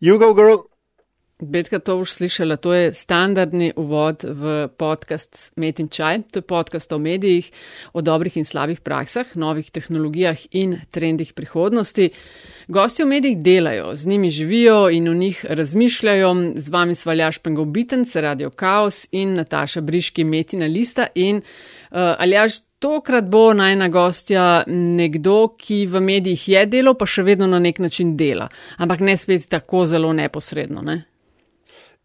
You go, girl. Betka to už slišala, to je standardni uvod v podcast Met in Čaj. To je podcast o medijih, o dobrih in slabih praksah, novih tehnologijah in trendih prihodnosti. Gosti v medijih delajo, z njimi živijo in o njih razmišljajo. Z vami svaljaš Pengovitenc, Radio Chaos in Nataša Briški, Metina Lista in uh, Aljaš. Tokrat bo najna gostja nekdo, ki v medijih je delo, pa še vedno na nek način dela, ampak ne spet tako zelo neposredno. Ne?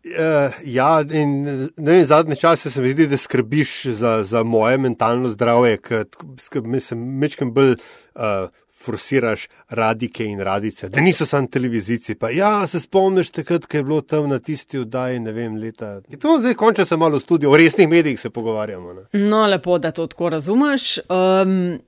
Uh, ja, in ne vem, zadnje čase se mi zdi, da skrbiš za, za moje mentalno zdravje, ker mislim, mečkam bolj uh, forsiraš radike in radice, da niso samo televizijci. Pa ja, se spomniš takrat, ko je bilo tam na tisti oddaji, ne vem, leta. In to zdaj konča se malo v studiu, o resnih medijih se pogovarjamo. Ne? No, lepo, da to tako razumeš. Um,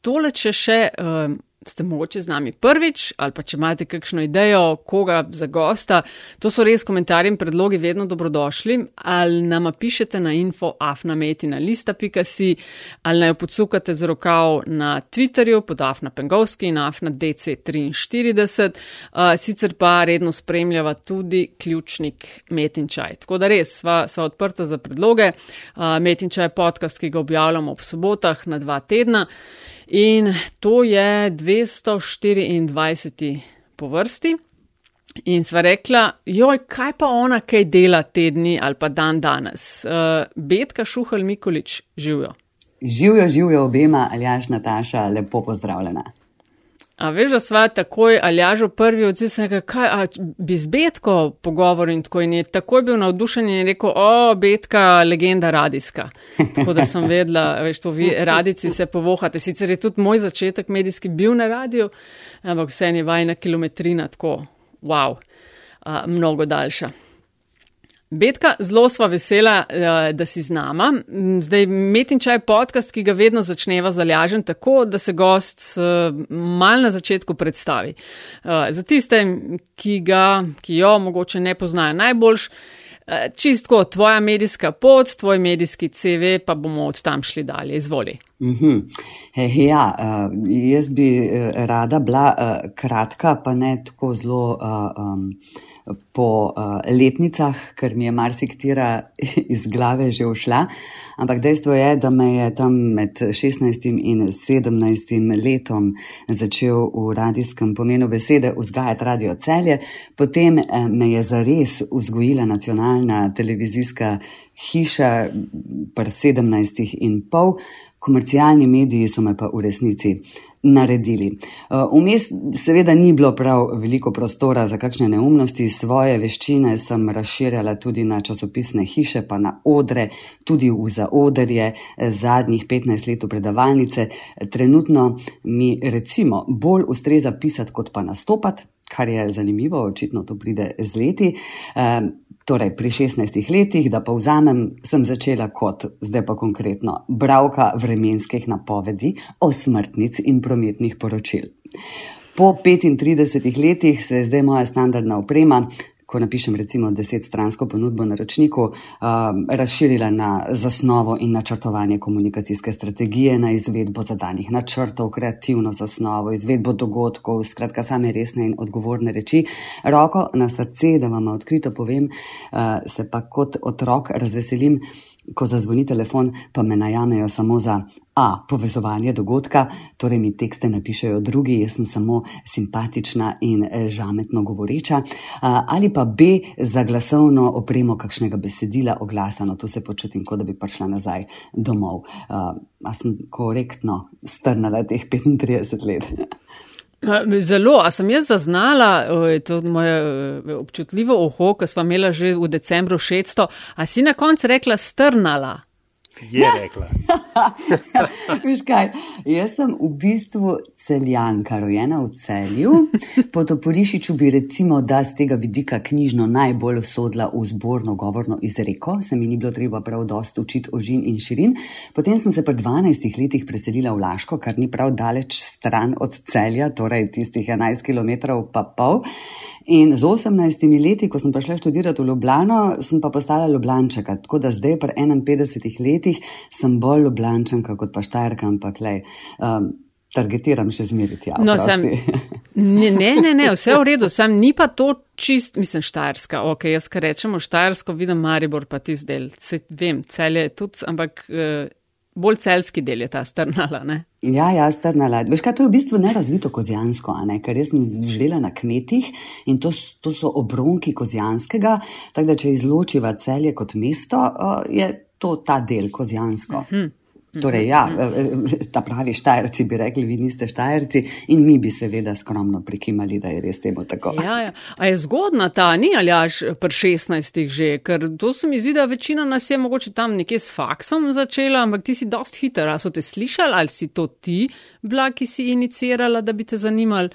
tole, če še. Um, ste mogoče z nami prvič ali pa če imate kakšno idejo, koga za gosta, to so res komentarji in predlogi vedno dobrodošli. Ali nam pišete na info afnametina lista.si ali naj podsukate z rokav na Twitterju pod afna pengovski in afna dc43. Uh, sicer pa redno spremljava tudi ključnik Metinčaj. Tako da res sva, sva odprta za predloge. Uh, Metinčaj je podcast, ki ga objavljamo ob sobotah na dva tedna. In to je 224. po vrsti. In sva rekla, joj, kaj pa ona, kaj dela tedni ali pa dan danes. Uh, Betka Šuhal Mikolič, živijo. Živijo, živijo obema, Aljaš Nataša, lepo pozdravljena. A veš, da sva takoj Aljažo prvi odziv, sem rekel, kaj, a, bi z Betko pogovoril in tako in je takoj bil navdušen in je rekel, o, Betka, legenda radijska. Tako da sem vedela, veš, to vi radici se povohate. Sicer je tudi moj začetek medijski bil na radiju, ampak vse je vajna kilometrina, tako, wow, a, mnogo daljša. Betka, zelo sva vesela, eh, da si z nama. Zdaj, Metinčaj je podcast, ki ga vedno začneva zalažen tako, da se gost eh, mal na začetku predstavi. Eh, za tiste, ki ga, ki jo mogoče ne poznajo najboljš, čistko tvoja medijska pot, tvoj medijski CV, pa bomo od tam šli dalje. Izvoli. Mm -hmm. He, ja, jaz bi rada bila kratka, pa ne tako zelo. Um, po uh, letnicah, ker mi je marsikatera iz glave že ušla. Ampak dejstvo je, da me je tam med 16 in 17 letom začel v radijskem pomenu besede vzgajati radio celje, potem uh, me je zares vzgojila nacionalna televizijska hiša pri 17 in pol, komercialni mediji so me pa v resnici naredili. Uh, vmes seveda ni bilo prav veliko prostora za kakšne neumnosti, svoje veščine sem razširjala tudi na časopisne hiše, pa na odre, tudi v zaodrje eh, zadnjih 15 let v predavalnice. Trenutno mi recimo bolj ustreza pisati, kot pa nastopati, kar je zanimivo, očitno to pride z leti. Torej, pri 16 letih, da pa vzamem, sem začela kot, zdaj pa konkretno, bravka vremenskih napovedi, osmrtnic in prometnih poročil. Po 35 letih se je zdaj moja standardna oprema ko napišem recimo desetstransko ponudbo naročniku, uh, razširila na zasnovo in načrtovanje komunikacijske strategije, na izvedbo zadanih načrtov, kreativno zasnovo, izvedbo dogodkov, skratka same resne in odgovorne reči. Roko na srce, da vam odkrito povem, uh, se pa kot otrok razveselim ko zazvoni telefon, pa me najamejo samo za A. Povezovanje dogodka, torej mi tekste napišejo drugi, jaz sem samo simpatična in eh, žametno govoreča, ali pa B. Za glasovno opremo kakšnega besedila oglasano, to se počutim, kot da bi prišla nazaj domov. A sem korektno strnala teh 35 let. Zelo, a sem jaz zaznala to moje e, občutljivo oho, ko smo imeli že v decembru 600, a si na koncu rekla strnala? Je rekla. Veš kaj, jaz sem v bistvu celjanka, rojena v celju. Po Toporišiču bi recimo, da z tega vidika knjižno najbolj sodla v zborno govorno izreko, se mi ni bilo treba prav dost učiti o žin in širin. Potem sem se pred 12 letih preselila v Laško, kar ni prav daleč stran od celja, torej tistih 11 km pa pol. In z 18 leti, ko sem prišla študirati v Ljubljano, sem pa postala Ljubljančaka. Tako da zdaj, pri 51 letih, sem bolj Ljubljančanka kot pa Štajerka, ampak le. Um, targetiram še zmeriti. Ja, no, sem, ne, ne, ne, vse v redu, sam ni pa to čist, mislim, Štajerska. Ok, jaz kar rečemo Štajersko, vidim Maribor, pa ti zdel. Se, vem, cel je tudi, ampak uh, bolj celski del je ta strnala. Ne? Ja, ja, strnala. Veš kaj, to je v bistvu nerazvito kozjansko, ker jaz sem živela na kmetih in to, to so obronki kozjanskega, tako da če izločiva celje kot mesto, uh, je to ta del kozjansko. Uh mhm. -huh. Torej, ja, mhm. eh, eh, ta pravi štajerci bi rekli, vi niste štajerci in mi bi seveda skromno prikimali, da je res temu tako. Ja, ja. A je zgodna ta, ni ali až pri 16 že, ker to se mi zdi, da večina nas je mogoče tam nekje s faksom začela, ampak ti si dost hiter, a so te slišali ali si to ti bila, ki si inicirala, da bi te zanimali.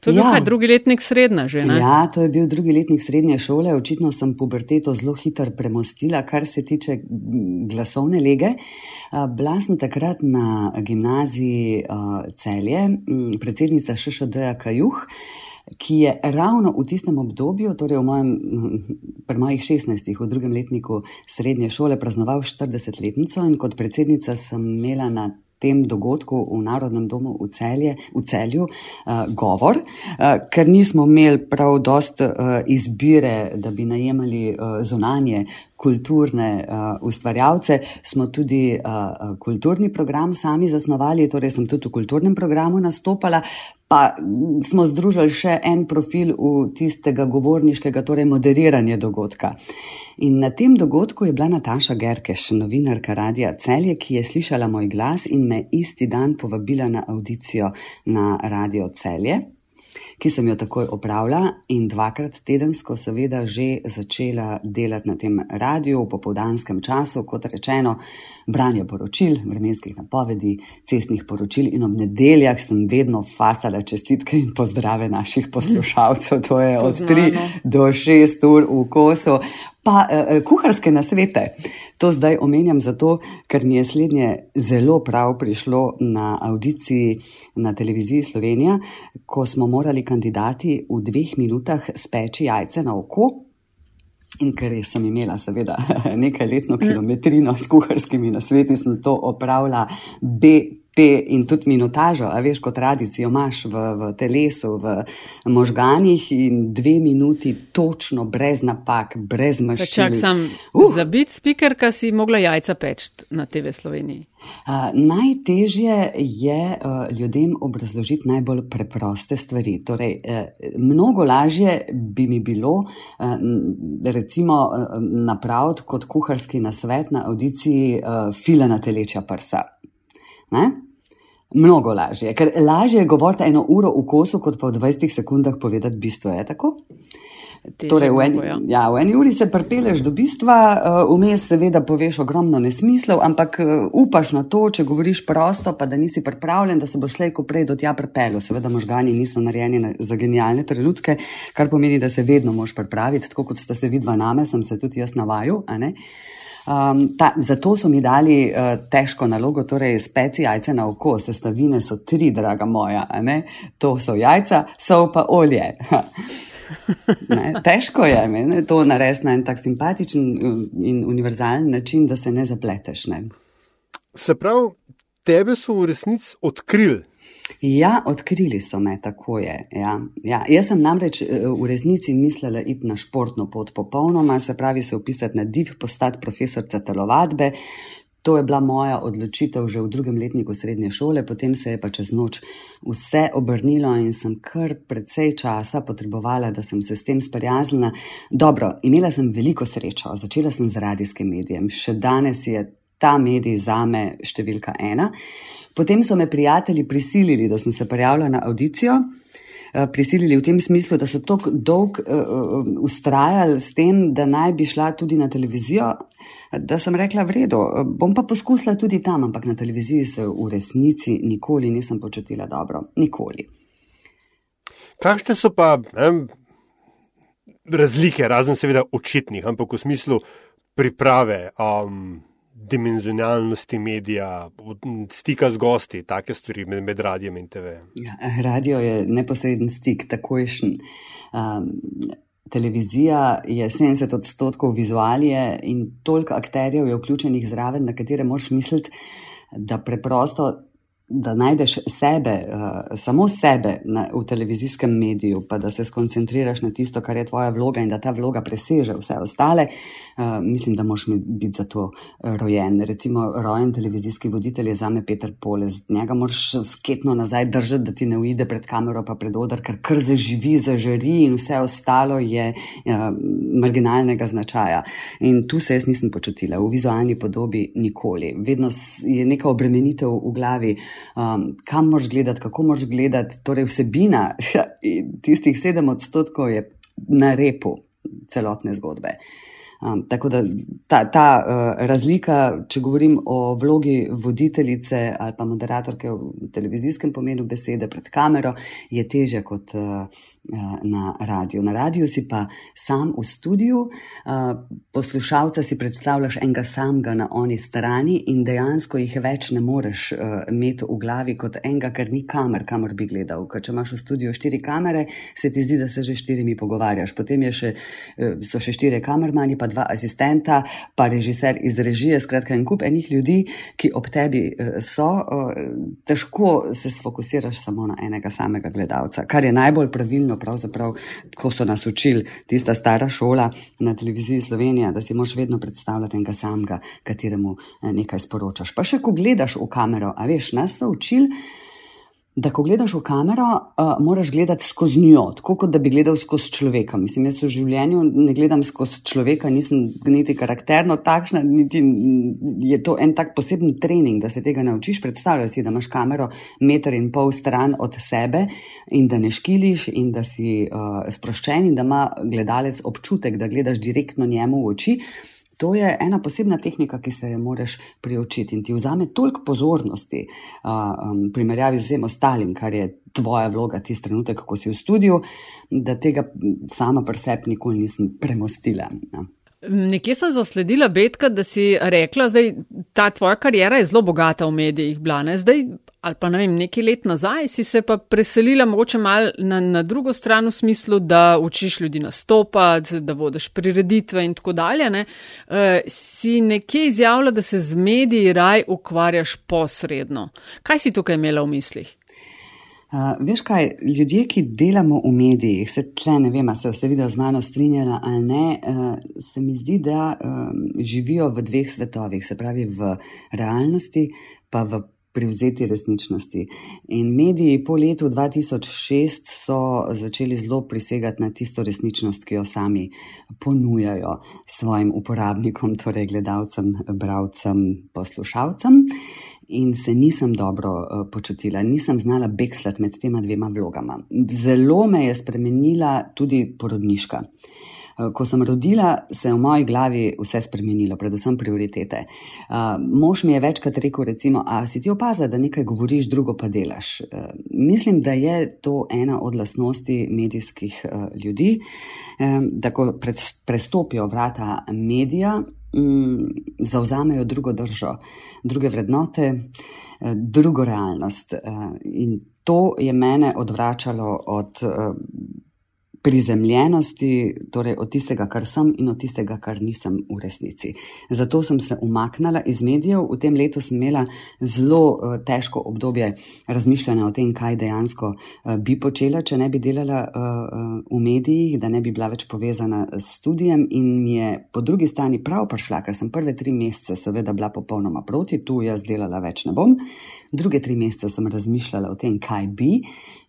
To je ja. bil kaj drugi letnik srednje že, ne? Ja, to je bil drugi letnik srednje šole. Očitno sem puberteto zelo hitro premostila, kar se tiče glasovne lege. Bila sem takrat na gimnaziji celje, predsednica ŠŠD-ja Kajuh. Ki je ravno v tistem obdobju, torej v mojem, pri mojih 16, v drugem letniku srednje šole, praznoval 40-letnico in kot predsednica sem imela na tem dogodku v Narodnem domu v, celje, v celju uh, govor, uh, ker nismo imeli prav dost uh, izbire, da bi najemali uh, zunanje kulturne uh, ustvarjalce, smo tudi uh, kulturni program sami zasnovali, torej sem tudi v kulturnem programu nastopala, pa smo združili še en profil v tistega govorniškega, torej moderiranje dogodka. In na tem dogodku je bila Nataša Gerkeš, novinarka Radia Celje, ki je slišala moj glas in me isti dan povabila na audicijo na Radio Celje ki sem jo takoj opravila in dvakrat tedensko, seveda, že začela delati na tem radiju v popoldanskem času, kot rečeno, branje poročil, vremenskih napovedi, cestnih poročil in ob nedeljah sem vedno fasala čestitke in pozdrave naših poslušalcev. To je od 3 do 6 ur v kosu. Pa eh, kuharske nasvete. To zdaj omenjam zato, ker mi je slednje zelo prav prišlo na audiciji na televiziji Slovenija, ko smo morali kandidati v dveh minutah speči jajce na oko. In ker sem imela, seveda, nekaj letno kilometrino s kuharskimi nasveti, sem to opravila B in tudi minutažo, a veš, kot tradicijo imaš v, v telesu, v možganjih in dve minuti točno, brez napak, brez maščobe. Čak sem uh. za biti speaker, ki si mogla jajca peč na TV Sloveniji. Uh, najtežje je uh, ljudem obrazložiti najbolj preproste stvari. Torej, uh, mnogo lažje bi mi bilo, uh, recimo, uh, napraviti kot kuharski nasvet na audiciji uh, fila na teleča prsa. Ne? Mnogo lažje, ker lažje je govoriti eno uro v kosu, kot pa v 20 sekundah povedati bistvo. Je tako? Torej, v, eni, ja. Ja, v eni uri se pripeleš do bistva, uh, vmes seveda poveš ogromno nesmislov, ampak uh, upaš na to, če govoriš prosto, pa da nisi pripravljen, da se boš slejko prej do tja pripelil. Seveda možgani niso narejeni na, za genialne trenutke, kar pomeni, da se vedno moš pripraviti, tako kot ste se vidva name, sem se tudi jaz navajal. Um, ta, zato so mi dali uh, težko nalogo, torej speci jajce na oko, sestavine so tri, draga moja. To so jajca, so pa olje. ne, težko je meni to narediti na en tak simpatičen um, in univerzalen način, da se ne zapleteš. Ne. Se pravi, tebe so v resnici odkrili. Ja, odkrili so me, tako je. Ja. Ja. Jaz sem namreč eh, v resnici mislila iti na športno pot popolnoma, se pravi, se upisati na div, postati profesorica telovadbe. To je bila moja odločitev že v drugem letniku srednje šole, potem se je pa čez noč vse obrnilo in sem kar precej časa potrebovala, da sem se s tem sprijaznila. Dobro, imela sem veliko srečo, začela sem z radijskim medijem, še danes je ta medij zame številka ena. Potem so me prijatelji prisilili, da sem se prijavila na audicijo. Eh, prisilili v tem smislu, da so tako dolg uh, ustrajali s tem, da naj bi šla tudi na televizijo, da sem rekla, v redu, bom pa poskusila tudi tam, ampak na televiziji se v resnici nikoli nisem počutila dobro. Nikoli. Kakšne so pa ne, razlike, razen seveda očitnih, ampak v smislu priprave? Um, dimenzionalnosti medija, stika z gosti, take stvari med, med radijem in TV. Ja, radio je neposreden stik, takojšen. Um, televizija je 70 odstotkov vizualije in toliko akterjev je vključenih zraven, na katere moš misliti, da preprosto da najdeš sebe, uh, samo sebe na, v televizijskem mediju, pa da se skoncentriraš na tisto, kar je tvoja vloga in da ta vloga preseže vse ostale, uh, mislim, da moš biti za to uh, rojen. Recimo, rojen televizijski voditelj je za me Peter Polez. Njega moraš sketno nazaj držati, da ti ne uide pred kamero, pa pred odr, ker kar zaživi, zažari in vse ostalo je uh, marginalnega značaja. In tu se jaz nisem počutila, v vizualni podobi nikoli. Vedno je neka obremenitev v glavi um, kam moš gledati, kako moš gledati. Torej, vsebina tistih sedem odstotkov je na repu celotne zgodbe. Um, tako da ta, ta uh, razlika, če govorim o vlogi voditeljice ali pa moderatorke v televizijskem pomenu besede pred kamero, je teže kot uh, na radiju. Na radiju si pa sam v studiu, uh, poslušalca si predstavljaš enega samega na oni strani in dejansko jih več ne moreš uh, imeti v glavi kot enega, ker ni kamer, kamor bi gledal. Ker če imaš v studiu štiri kamere, se ti zdi, da se že štirimi pogovarjaš. Potem še, so še štiri kamermani, pa dva asistenta, pa režiser iz režije, skratka, en kup enih ljudi, ki ob tebi eh, so, eh, težko se sfokusiraš samo na enega samega gledalca. Kar je najbolj pravilno, pravzaprav, ko so nas učili tista stara šola na televiziji Slovenija, da si moš vedno predstavljati enega samega, kateremu eh, nekaj sporočaš. Pa še ko gledaš v kamero, a veš, nas so učili da ko gledaš v kamero, uh, moraš gledati skozi njo, tako kot da bi gledal skozi človeka. Mislim, jaz v življenju ne gledam skozi človeka, nisem niti karakterno takšna, niti je to en tak poseben trening, da se tega naučiš. Predstavljaj si, da imaš kamero meter in pol stran od sebe in da ne škiliš in da si uh, sproščen in da ima gledalec občutek, da gledaš direktno njemu v oči. To je ena posebna tehnika, ki se jo moraš priučiti in ti vzame toliko pozornosti, um, primerjavi z vsem ostalim, kar je tvoja vloga tisti trenutek, ko si v studiu, da tega sama pri sebi nikoli nisem premostila. No. Nekje sem zasledila, Betka, da si rekla, da ta tvoja karijera je zelo bogata v medijih. Blane. Zdaj ali pa ne vem, nekaj let nazaj, si se pa preselila mogoče mal na, na drugo stran v smislu, da učiš ljudi nastopati, da vodiš prireditve in tako dalje. Ne? Uh, si nekje izjavila, da se z mediji raj ukvarjaš posredno. Kaj si tukaj imela v mislih? Uh, veš kaj, ljudje, ki delamo v medijih, se tle ne vem, se vse video z mano strinjala ali ne, uh, se mi zdi, da um, živijo v dveh svetovih, se pravi v realnosti, pa v privzeti resničnosti. In mediji po letu 2006 so začeli zelo prisegati na tisto resničnost, ki jo sami ponujajo svojim uporabnikom, torej gledalcem, bravcem, poslušalcem. In se nisem dobro uh, počutila, nisem znala bekslati med tema dvema vlogama. Zelo me je spremenila tudi porodniška. Eh, ko sem rodila, se je v moji glavi vse spremenilo, predvsem prioritete. Uh, mož mi je večkrat rekel, recimo, a si ti opazila, da nekaj govoriš, drugo pa delaš. Uh, mislim, da je to ena od lasnosti medijskih ljudi, da ko prestopijo vrata medija, um, zauzamejo drugo držo, druge vrednote, drugo realnost. In to je mene odvračalo od. Prizemljenosti, torej od tistega, kar sem in od tistega, kar nisem v resnici. Zato sem se umaknila iz medijev. V tem letu sem imela zelo uh, težko obdobje razmišljanja o tem, kaj dejansko uh, bi počela, če ne bi delala uh, v medijih, da ne bi bila več povezana s študijem. In mi je po drugi strani prav prišla, ker sem prve tri mesece seveda bila popolnoma proti, tu jaz delala več ne bom. Druge tri mesece sem razmišljala o tem, kaj bi,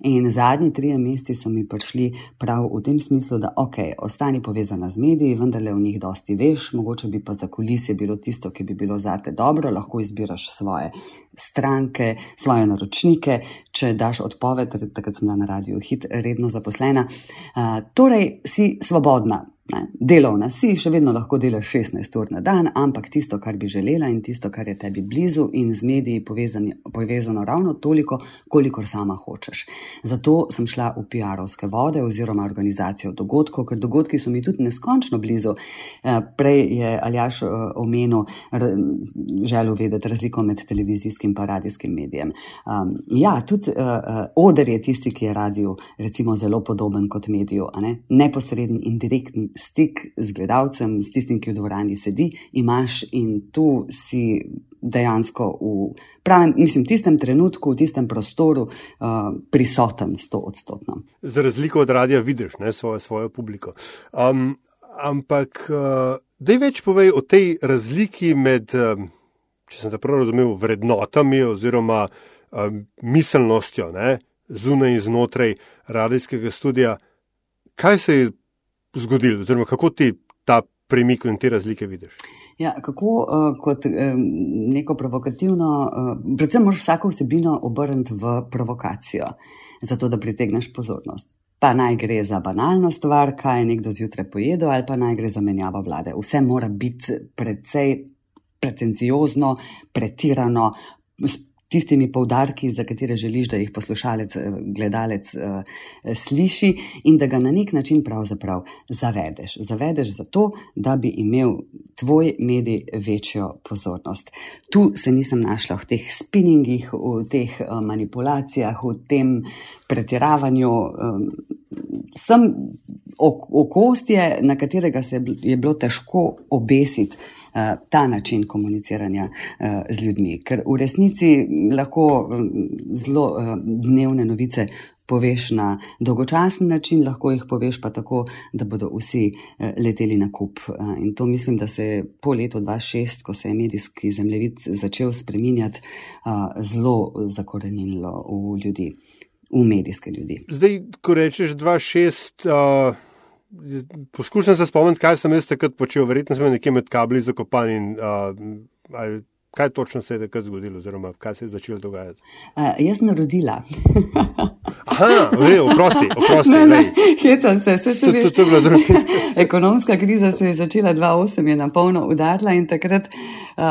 in zadnji tri meseci so mi prišli prav v tem smislu, da ok, ostani povezana z mediji, vendar le v njih dosti veš, mogoče bi pa za kulisje bilo tisto, ki bi bilo zate dobro, lahko izbiraš svoje stranke, svoje naročnike, če daš odpoved, takrat sem bila na radiju hit redno zaposlena. Uh, torej, si svobodna. Ne, delovna si, še vedno lahko delaš 16 ur na dan, ampak tisto, kar bi želela in tisto, kar je tebi blizu in z mediji povezani, povezano ravno toliko, kolikor sama hočeš. Zato sem šla v PR-ovske vode oziroma organizacijo dogodkov, ker dogodki so mi tudi neskončno blizu. Eh, prej je Aljaš eh, omenil, želel vedeti razliko med televizijskim in radijskim medijem. Um, ja, tudi uh, oder je tisti, ki je radiju recimo zelo podoben kot mediju, ne? neposredni in direktni stik z gledalcem, s tistim, ki v dvorani sedi, imaš in tu si dejansko v pravem, mislim, tistem trenutku, v tistem prostoru uh, prisoten sto odstotno. Za razliko od radia vidiš ne, svojo, svojo publiko. Um, ampak, uh, da je več povej o tej razliki med, um, če sem te prav razumel, vrednotami oziroma um, miselnostjo ne, zunaj in znotraj radijskega studia. Kaj se je zgodilo, oziroma kako ti ta premik in te razlike vidiš? Ja, kako uh, kot um, neko provokativno, uh, predvsem moraš vsako vsebino obrniti v provokacijo, zato da pritegneš pozornost. Pa naj gre za banalno stvar, kaj je nekdo zjutraj pojedel, ali pa naj gre za menjavo vlade. Vse mora biti precej pretenciozno, pretirano, tistimi poudarki, za katere želiš, da jih poslušalec, eh, gledalec uh, sliši in da ga na nek način pravzaprav zavedeš. Zavedeš zato, da bi imel tvoj medij večjo pozornost. Tu se nisem našla v teh spinningih, v teh manipulacijah, v tem pretiravanju. Sem okostje, na katerega se je bilo težko obesiti. Eh, ta način komuniciranja eh, z ljudmi. Ker v resnici lahko mm, zelo eh, dnevne novice poveš na dolgočasen način, lahko jih poveš pa tako, da bodo vsi leteli na kup. In to mislim, da se je po letu 2006, ko se je medijski zemljevid začel spreminjati, zelo zakorenilo v ljudi. V medijske ljudi. Zdaj, ko rečeš 2-6, uh, Poskušam se spomniti, kaj sem jaz takrat počel. Verjetno sem nekje med kabli zakopan in uh, kaj točno se je takrat zgodilo, oziroma kaj se je začelo dogajati. Uh, jaz sem rodila. Aha, oprosti, oprosti. Ne, ne, hecam se, se veš. To, to je bilo drugo. Ekonomska kriza se je začela 2008, je na polno udarila in takrat uh,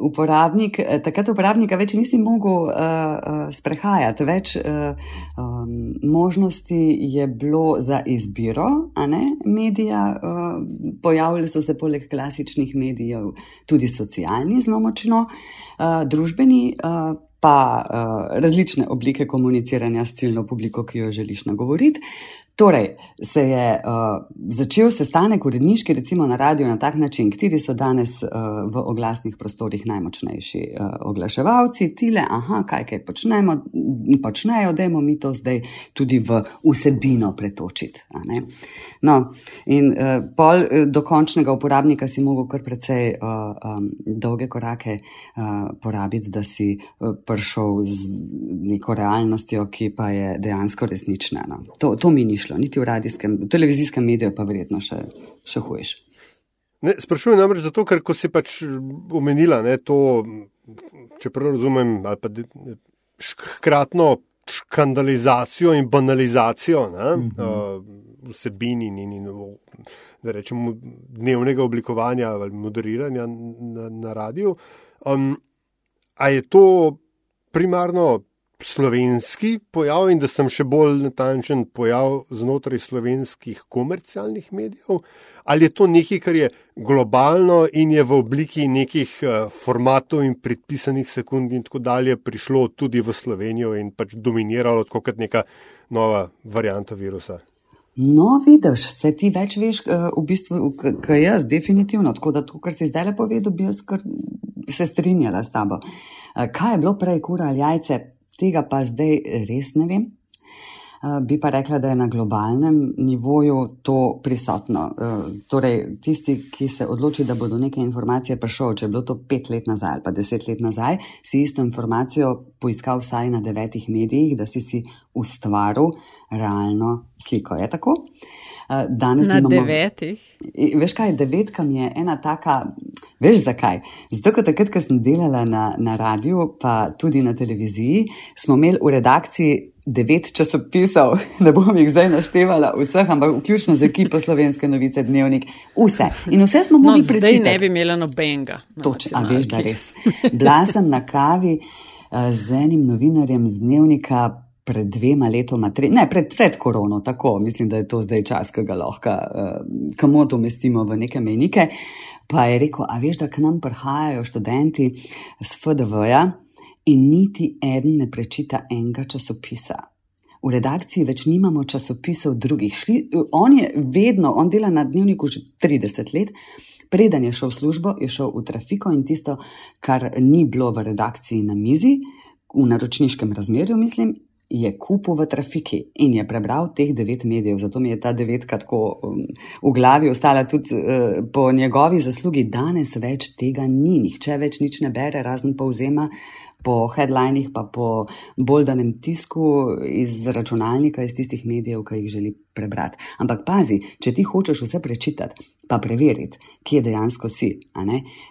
uporabnik, takrat uporabnika več nisi mogel uh, sprehajati, več uh, um, možnosti je bilo za izbiro, a ne medija. Uh, pojavili so se poleg klasičnih medijev tudi socialni, zelo močno, uh, družbeni. Uh, pa uh, različne oblike komuniciranja s ciljno publiko, ki jo želiš nagovoriti. Torej, se je uh, začel sestanek uredniški, recimo na radiju, na tak način, kateri so danes uh, v oglasnih prostorih najmočnejši uh, oglaševalci, tile, aha, kaj kaj počnemo, počnejo, dajmo mi to zdaj tudi v vsebino pretočiti. No, in uh, pol do končnega uporabnika si mogel kar precej uh, um, dolge korake uh, porabiti, da si uh, prišel z neko realnostjo, ki pa je dejansko resnična. No. To, to mi ni šlo, niti v radijskem, v televizijskem mediju, pa verjetno še, še hujš. Sprašujem namreč zato, ker ko si pač omenila ne, to, čeprav razumem, ali pa hkratno škandalizacijo in banalizacijo ne, mm -hmm. vsebini in, in, in da rečemo dnevnega oblikovanja ali moderiranja na, na radiju. Um, a je to primarno slovenski pojav in da sem še bolj natančen pojav znotraj slovenskih komercialnih medijev, ali je to nekaj, kar je globalno in je v obliki nekih eh, formatov in predpisanih sekund in tako dalje prišlo tudi v Slovenijo in pač dominiralo kot neka nova varijanta virusa. No, vidiš, se ti več veš, eh, v bistvu, kaj jaz, definitivno. Tako da to, kar si zdaj le povedal, bi jaz se strinjala s tabo. Eh, kaj je bilo prej, kura ali jajce, tega pa zdaj res ne vem. Uh, bi pa rekla, da je na globalnem nivoju to prisotno. Uh, torej, tisti, ki se odloči, da bodo neke informacije prišel, če je bilo to pet let nazaj ali pa deset let nazaj, si isto informacijo poiskal vsaj na devetih medijih, da si si ustvaril realno sliko. Je tako? Uh, danes na nimamo... devetih. Veš kaj, devetka mi je ena taka. Veš zakaj? Zato, ker takrat, ko sem delala na, na radiju, pa tudi na televiziji, smo imeli v redakciji devet časopisov, ne bom jih zdaj naštevala vseh, ampak vključno z ekipo slovenske novice, dnevnik, vse. In vse smo mogli no, prečitati. Zdaj ne bi imela nobenega. Točno, a veš, da res. Bila sem na kavi uh, z enim novinarjem z dnevnika. Pred dvema letoma, tre, ne pred, pred korono, tako mislim, da je to zdaj čas, ki ga lahko, uh, kamo to umestimo v neke menike. Pa je rekel, a veš, da k nam prihajajo študenti z FDV-ja in niti eden ne prečita enega časopisa. v redakciji več nimamo časopisov drugih. Šli, on je vedno, on dela na dnevniku že 30 let. Preden je šel v službo, je šel v trafiko in tisto, kar ni bilo v redakciji na mizi, v naročniškem razmerju, mislim, je kupil v trafiki in je prebral teh devet medijev. Zato mi je ta devetka tako um, v glavi ostala tudi uh, po njegovi zaslugi. Danes več tega ni, nihče več nič ne bere, razen povzema po headlinih, pa po bolj danem tisku iz računalnika, iz tistih medijev, ki jih želi prebrati. Ampak pazi, če ti hočeš vse prečitati, pa preveriti, kje dejansko si,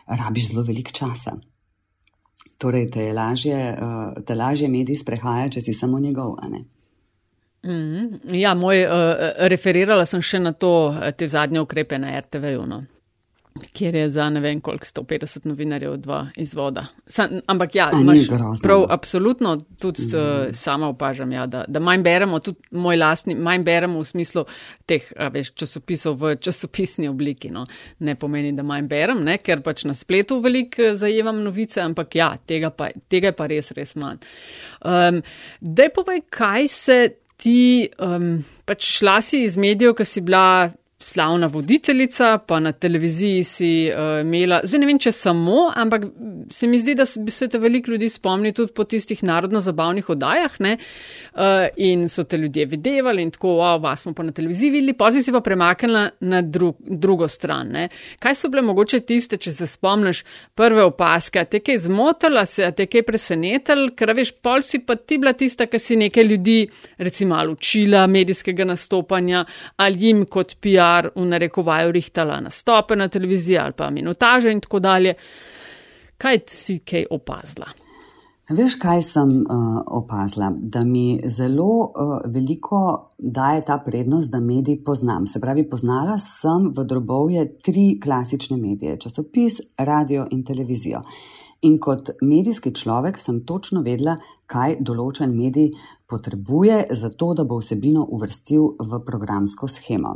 rabiš zelo velik časa. Torej, te je lažje, uh, te lažje mediji sprehaja, če si samo njegov. Mm, ja, moj, uh, referirala sem še na to, te zadnje ukrepe na RTV-ju. No kjer je za ne vem koliko 150 novinarjev dva izvoda. Sam, ampak ja, imaš prav, no. absolutno, tudi mm. sama opažam, ja, da, da manj beremo, tudi moj lastni, manj beremo v smislu teh veš, časopisov v časopisni obliki. No. Ne pomeni, da manj berem, ne, ker pač na spletu veliko eh, zajevam novice, ampak ja, tega pa, tega pa res, res manj. Um, Dej povej, kaj se ti, um, pač šla si iz medijev, ki si bila slavna voditeljica, pa na televiziji si uh, imela, zdaj ne vem, če samo, ampak se mi zdi, da bi se te veliko ljudi spomnili tudi po tistih narodno-zabavnih oddajah uh, in so te ljudje videvali in tako, wow, vas smo pa na televiziji videli, pozaj si pa premaknila na dru drugo stran. Ne? Kaj so bile mogoče tiste, če se spomniš, prve opaske, te kaj zmotila se, te kaj presenetila, ker veš, pol si pa ti bila tista, ki si nekaj ljudi recimo učila medijskega nastopanja ali jim kot PR stvar v narekovaju rihtala nastope na televiziji ali pa minutaže in tako dalje. Kaj si kaj opazila? Veš, kaj sem uh, opazila? Da mi zelo uh, veliko daje ta prednost, da mediji poznam. Se pravi, poznala sem v drobovje tri klasične medije: časopis, radio in televizijo. In kot medijski človek sem točno vedela, kaj določen medij potrebuje za to, da bo vsebino uvrstil v programsko schemo.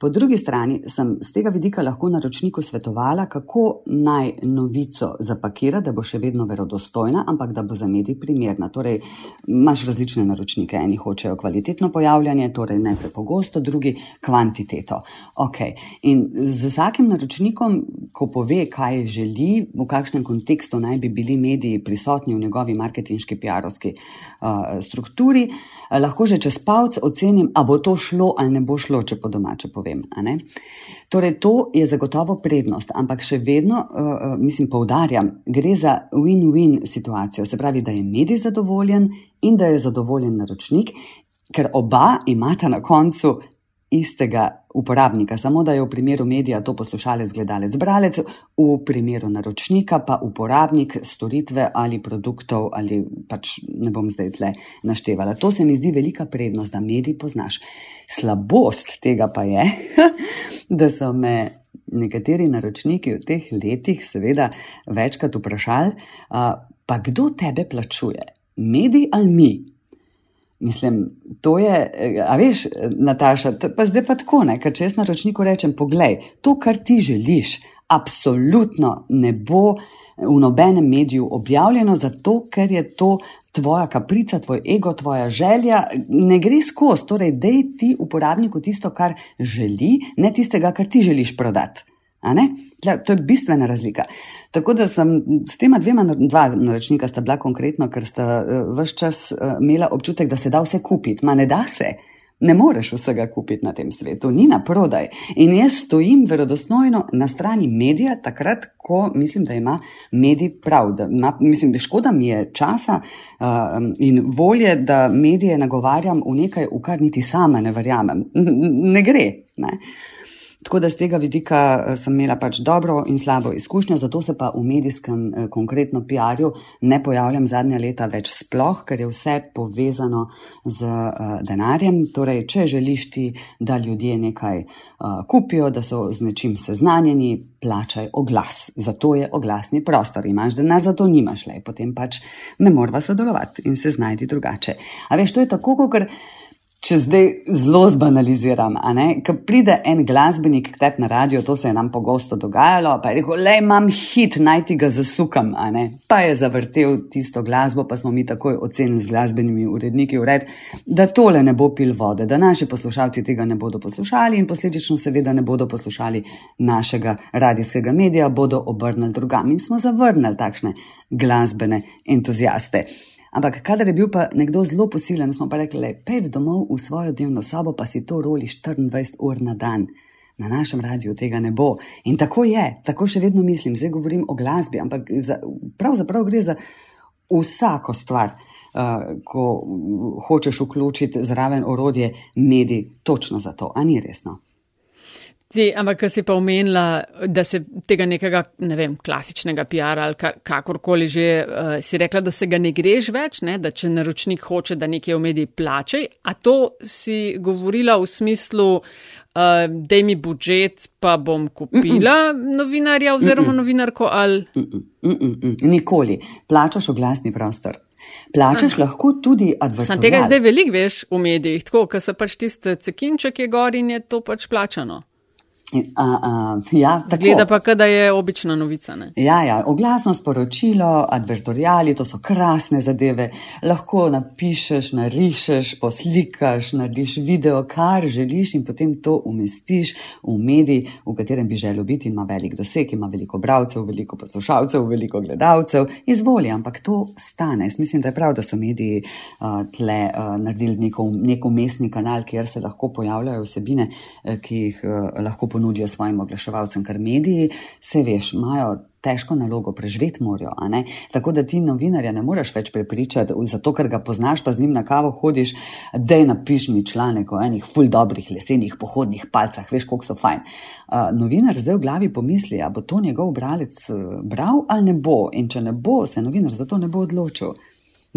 Po drugi strani sem z tega vidika lahko naročniku svetovala, kako naj novico zapakira, da bo še vedno verodostojna, ampak da bo za medij primerna. Torej, imaš različne naročnike, eni hočejo kvalitetno pojavljanje, torej ne prepogosto, drugi kvantiteto. Okay. In z vsakim naročnikom, ko pove, kaj želi, v kakšnem kontekstu naj bi bili mediji prisotni v njegovi marketinški PR-ovski uh, strukturi, uri, eh, lahko že čez palc ocenim, a bo to šlo ali ne bo šlo, če po domače povem. Torej, to je zagotovo prednost, ampak še vedno, uh, mislim, poudarjam, gre za win-win situacijo. Se pravi, da je medij zadovoljen in da je zadovoljen naročnik, ker oba imata na koncu istega uporabnika, samo da je v primeru medija to poslušalec, gledalec, bralec, v primeru naročnika pa uporabnik storitve ali produktov, ali pač ne bom zdaj tle naštevala. To se mi zdi velika prednost, da medij poznaš. Slabost tega pa je, da so me nekateri naročniki v teh letih seveda večkrat vprašali, pa kdo tebe plačuje? Medij ali mi? Mislim, to je, a veš, Nataša, pa zdaj pa tako, ne, ker če jaz na ročniku rečem, poglej, to, kar ti želiš, absolutno ne bo v nobenem mediju objavljeno, zato ker je to tvoja kaprica, tvoj ego, tvoja želja, ne gre skozi, torej dej ti uporabniku tisto, kar želi, ne tistega, kar ti želiš prodati. To je bistvena razlika. Tako da sem s tema dvema, dva naročnika sta bila konkretno, ker sta uh, vse čas uh, imela občutek, da se da vse kupiti. Ma ne da se, ne moreš vsega kupiti na tem svetu, ni na prodaj. In jaz stojim verodostojno na strani medija, takrat, ko mislim, da ima medij prav. Da ima, mislim, da škoda mi je časa uh, in volje, da medije nagovarjam v nekaj, v kar niti sama ne verjamem. Ne gre. Ne? Uh, Tako da z tega vidika eh, sem imela pač dobro in slabo izkušnjo, zato se pa v medijskem, eh, konkretno PR-ju, ne pojavljam zadnja leta več sploh, ker je vse povezano z uh, denarjem. Torej, če želiš ti, da ljudje nekaj uh, kupijo, da so z nečim seznanjeni, plačaj oglas. Zato je oglasni prostor. Imaš denar, zato nimaš le, potem pač ne morva sodelovati in se znajti drugače. A veš, to je tako, kot če zdaj zelo zbanaliziram, ko pride en glasbenik k tebi na radio, to se je nam pogosto dogajalo, pa je rekel, le imam hit, naj ti ga zasukam, pa je zavrtel tisto glasbo, pa smo mi takoj ocenili z glasbenimi uredniki, ured, da tole ne bo pil vode, da naši poslušalci tega ne bodo poslušali in posledično seveda ne bodo poslušali našega radijskega medija, bodo obrnili drugam in smo zavrnili takšne glasbene entuzijaste. Ampak, kadar je bil pa nekdo zelo posilen, smo pa rekli, pet domov v svojo dnevno sobo, pa si to roli 24 ur na dan. Na našem radiju tega ne bo. In tako je, tako še vedno mislim, zdaj govorim o glasbi, ampak za, pravzaprav gre za vsako stvar, uh, ko hočeš vključiti zraven orodje, mediji, točno za to, a ni resno. Ti, ampak, kar si pa omenila, da se tega nekega, ne vem, klasičnega PR ali kakorkoli že, uh, si rekla, da se ga ne greš več, ne? da če naročnik hoče, da nekaj v mediji plačaj. A to si govorila v smislu, uh, da mi budžet, pa bom kupila mm -mm. novinarja oziroma mm -mm. novinarko ali. Mm -mm. Mm -mm. Nikoli. Plačaš oglasni prostor. Plačaš Aha. lahko tudi. Sam tega zdaj veliko veš v medijih, tako, ker se pač tiste cekinček je gor in je to pač plačano. A, a, ja, Zgleda pa, da je obična novica. Ja, ja, oglasno sporočilo, advertorijali, to so krasne zadeve. Lahko napišeš, narišeš, poslikaš, narediš video, kar želiš in potem to umestiš v medij, v katerem bi želel biti. Ima velik doseg, ima veliko bralcev, veliko poslušalcev, veliko gledalcev. Izvoli, ampak to stane. Jaz mislim, da je prav, da so mediji uh, tle uh, naredili neko umestni kanal, kjer se lahko pojavljajo vsebine, uh, ki jih uh, lahko ponudijo ponudijo svojim oglaševalcem, ker mediji, se veš, imajo težko nalogo, preživeti morajo. Tako da ti novinarja ne moreš več prepričati, zato ker ga poznaš, pa z njim na kavo hodiš, da je napiš mi članek o enih ful dobrih lesenih pohodnih palcah, veš, koliko so fajn. Uh, novinar zdaj v glavi pomisli, a bo to njegov bralec bral ali ne bo. In če ne bo, se novinar za to ne bo odločil,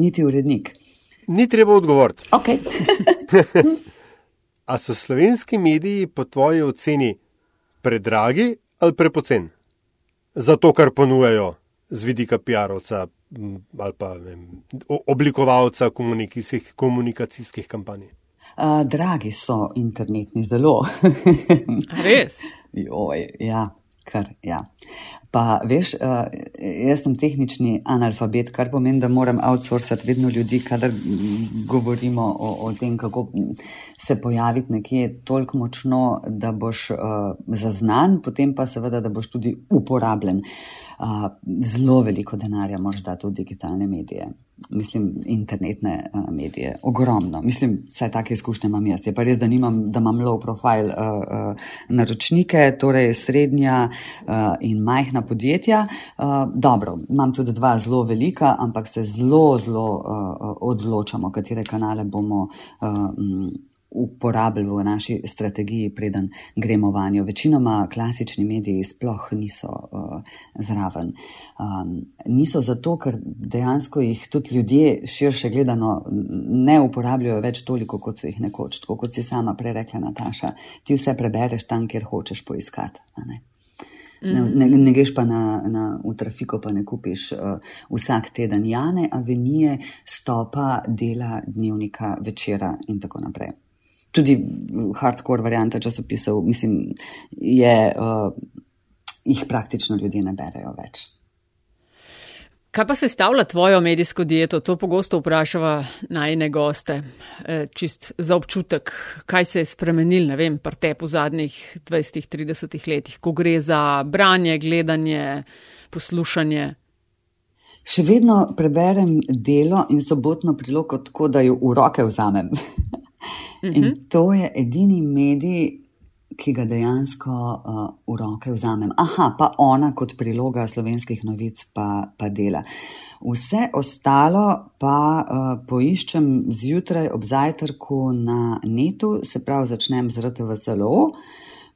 niti urednik. Ni treba odgovoriti. Okay. A so slovenski mediji po tvoji oceni predragi ali prepoceni za to, kar ponujajo z vidika PR-ovca ali pa vem, oblikovalca komunikacijskih, komunikacijskih kampanj? Uh, dragi so internetni zelo. Res? Joj, ja, kar ja. Pa veš, uh, jaz sem tehnični analfabet, kar pomeni, da moram outsourcati vedno ljudi, kadar govorimo o, o tem, kako se pojaviti nekje toliko močno, da boš uh, zaznan, potem pa seveda, da boš tudi uporabljen. Uh, zelo veliko denarja moraš dati v digitalne medije mislim, internetne uh, medije. Ogromno. Mislim, vse take izkušnje imam jaz. Je pa res, da, nimam, da imam low profile uh, uh, naročnike, torej srednja uh, in majhna podjetja. Uh, dobro, imam tudi dva zelo velika, ampak se zelo, zelo uh, odločamo, katere kanale bomo. Uh, uporabljali v naši strategiji, preden gremo vanjo. Večinoma klasični mediji sploh niso uh, zraven. Um, niso zato, ker dejansko jih tudi ljudje širše gledano ne uporabljajo več toliko, kot so jih nekoč. Tako kot si sama prej rekla, Nataša, ti vse prebereš tam, kjer hočeš poiskati. Ne, ne, ne greš pa na, na, v trafiko, pa ne kupiš uh, vsak teden Jane, avenije, stopa, dela, dnevnika, večera in tako naprej tudi hardcore varianta časopisov, mislim, je, uh, jih praktično ljudje ne berejo več. Kaj pa se stavlja tvojo medijsko dieto? To pogosto vprašava najne goste. E, čist za občutek, kaj se je spremenil, ne vem, pa te po zadnjih 20-30 letih, ko gre za branje, gledanje, poslušanje. Še vedno preberem delo in sobotno prilogo tako, da jo v roke vzamem. -hmm. In mhm. to je edini medij, ki ga dejansko uh, v roke vzamem. Aha, pa ona kot priloga slovenskih novic pa, pa dela. Vse ostalo pa uh, poiščem zjutraj ob zajtrku na netu, se pravi, začnem z RTVSLO,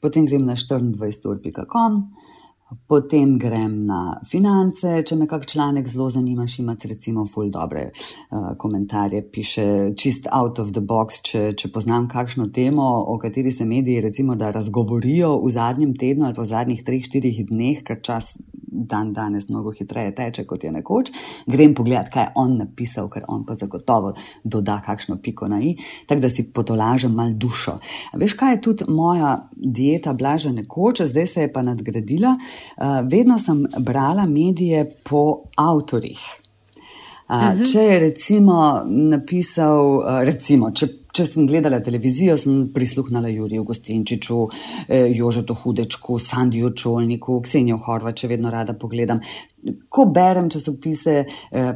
potem grem na 24.com. Potem grem na finance, če me kak članek zelo zanima, imate recimo ful dobre uh, komentarje, piše čist out of the box, če, če poznam kakšno temo, o kateri se mediji recimo da razgovorijo v zadnjem tednu ali pa v zadnjih treh, štirih dneh, ker čas dan danes mnogo hitreje teče, kot je nekoč. Grem pogledat, kaj je on napisal, ker on pa zagotovo doda kakšno piko na i, tako da si potolažem mal dušo. Veš, kaj je tudi moja dieta blaža nekoč, zdaj se je pa nadgradila. Uh, vedno sem brala medije po avtorjih. Uh, uh -huh. Če je recimo napisal, uh, recimo, če Če sem gledala televizijo, sem prisluhnila Juriju Gostinčiču, eh, Jožetu Hudečku, Sandiju Čolniku, Ksenijo Horvat, če vedno rada pogledam. Ko berem časopise, eh,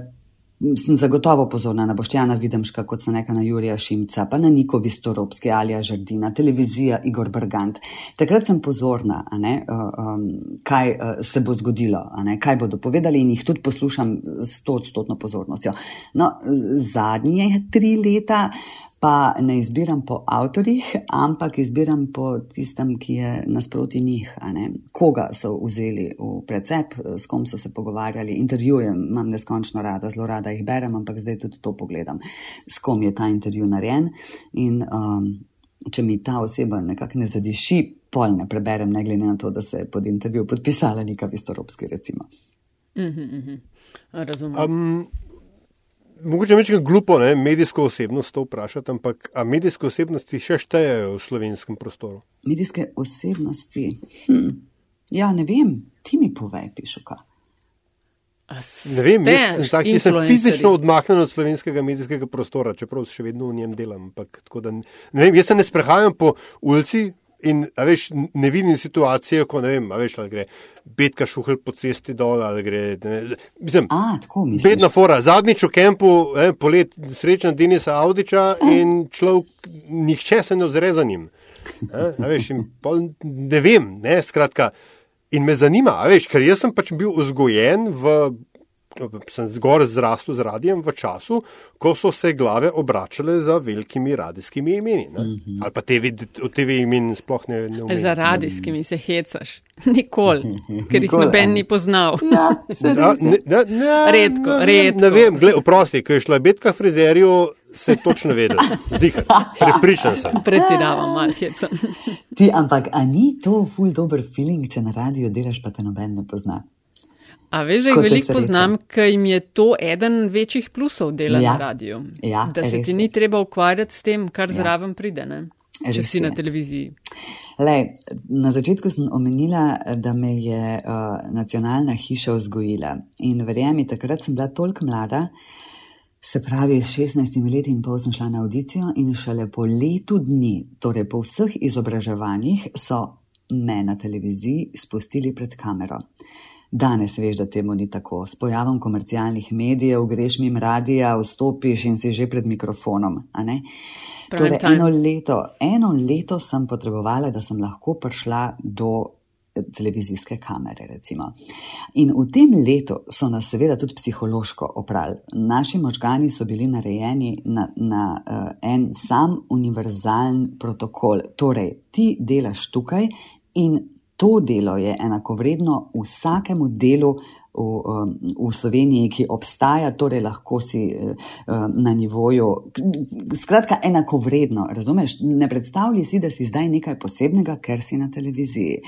sem zagotovo pozorna na Boštjana Videmška, kot sem neka na Jurija Šimca, pa na Niko Vistoropski, Alija Žardina, televizija Igor Brgant. Takrat sem pozorna, ne, um, kaj uh, se bo zgodilo, ne, kaj bodo povedali in jih tudi poslušam s to odstotno pozornostjo. No, zadnje tri leta pa ne izbiram po avtorjih, ampak izbiram po tistem, ki je nasproti njih. Koga so vzeli v precep, s kom so se pogovarjali, intervjujem, imam neskončno rada, zelo rada jih berem, ampak zdaj tudi to pogledam, s kom je ta intervju narejen. In um, če mi ta oseba nekako ne zadiši, pol ne preberem, ne glede na to, da se je pod intervju podpisala neka vistoropski, recimo. Mm -hmm. Razumem. Um, Mogoče je nekaj glupo, ne, medijsko osebnost to vprašati, ampak ali medijske osebnosti še štejejo v slovenskem prostoru? Medijske osebnosti? Hm. Ja, ne vem, ti mi povej, pišuka. Ne vem, jaz, tak, jaz sem fizično odmaknjen od slovenskega medijskega prostora, čeprav še vedno v njem delam. Ampak, da, ne vem, jaz se ne sprehajam po ulici, In veš, ne vidim situacije, ko ne vem, veš, ali gre betka šuhel po cesti dol ali gre. Ne, mislim, A, tako mislim. Bedna fora, zadnjič v kempu, eh, polet srečen Denisa Audiča in človek, nihče se ne ozre za njim. Eh, veš, pol, ne vem, ne, skratka. In me zanima, veš, ker jaz sem pač bil vzgojen v sem zgor zrastel z radijem v času, ko so se glave obračale za velikimi radijskimi imeni. Mm -hmm. Ali pa TV, TV imeni sploh ne umem. Za radijskimi se hecaš. Nikoli, ker jih noben ni poznal. Ja, da, ne, ne, ne, redko, ne, redko. Ne vem, gled, oprosti, ko je šla betka frizerju, se je točno vedel. Zihar, prepričan sem. Pretiravam, malo hecam. Ti, ampak, a ni to ful dober feeling, če na radiju delaš, pa te noben ne pozna? A veš, že veliko poznam, ker jim je to eden večjih plusov dela ja. na radiju. Ja, da se ti ni treba ukvarjati s tem, kar ja. zraven pride, ne? če si na televiziji. Lej, na začetku sem omenila, da me je uh, nacionalna hiša vzgojila in verjemi, takrat sem bila toliko mlada, se pravi, s 16 leti in pol sem šla na audicijo in šele po letu dni, torej po vseh izobraževanjih, so me na televiziji spustili pred kamero. Danes veš, da temu ni tako. S pojavom komercialnih medijev greš mi radija, vstopiš in si že pred mikrofonom. Torej, eno, leto, eno leto sem potrebovala, da sem lahko prišla do eh, televizijske kamere. Recimo. In v tem letu so nas seveda tudi psihološko oprali. Naši možgani so bili narejeni na, na uh, en sam univerzalen protokol. Torej, ti delaš tukaj in to delo je enakovredno vsakemu delu v, um, v Sloveniji, ki obstaja, torej lahko si uh, na nivoju, skratka, enako vredno. Razumeš, ne predstavljaj si, da si zdaj nekaj posebnega, ker si na televiziji.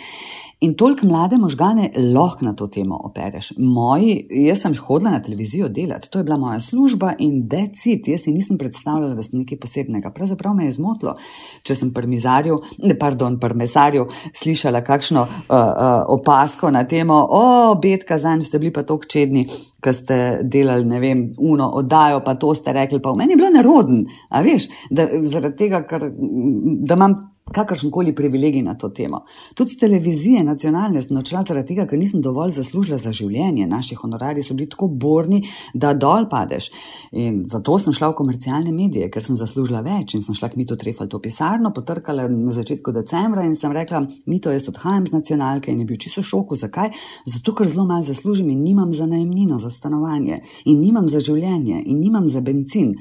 In toliko mlade možgane lahko na to temo opereš. Moji, jaz sem hodila na televizijo delati, to je bila moja služba in decit, jaz si nisem predstavljala, da sem nekaj posebnega. Pravzaprav me je zmotilo, če sem pri mizarju, ne, pardon, pri mesarju slišala kakšno uh, uh, opasko na temo, o, betka, zanj ste bili pa tako čedni, ker ste delali, ne vem, uno oddajo, pa to ste rekli, pa v meni je bilo naroden, a veš, da, zaradi tega, ker, da imam kakršen koli privilegij na to temo. Tudi z televizije nacionalne sem odšla zaradi tega, ker nisem dovolj zaslužila za življenje. Naši honorari so bili tako borni, da dol padeš. In zato sem šla v komercialne medije, ker sem zaslužila več in sem šla k Mito Trefal to pisarno, potrkala na začetku decembra in sem rekla, Mito, jaz odhajam z nacionalke in je bil čisto šoku. Zakaj? Zato, ker zelo malo zaslužim in nimam za najemnino, za stanovanje in nimam za življenje in nimam za benzin.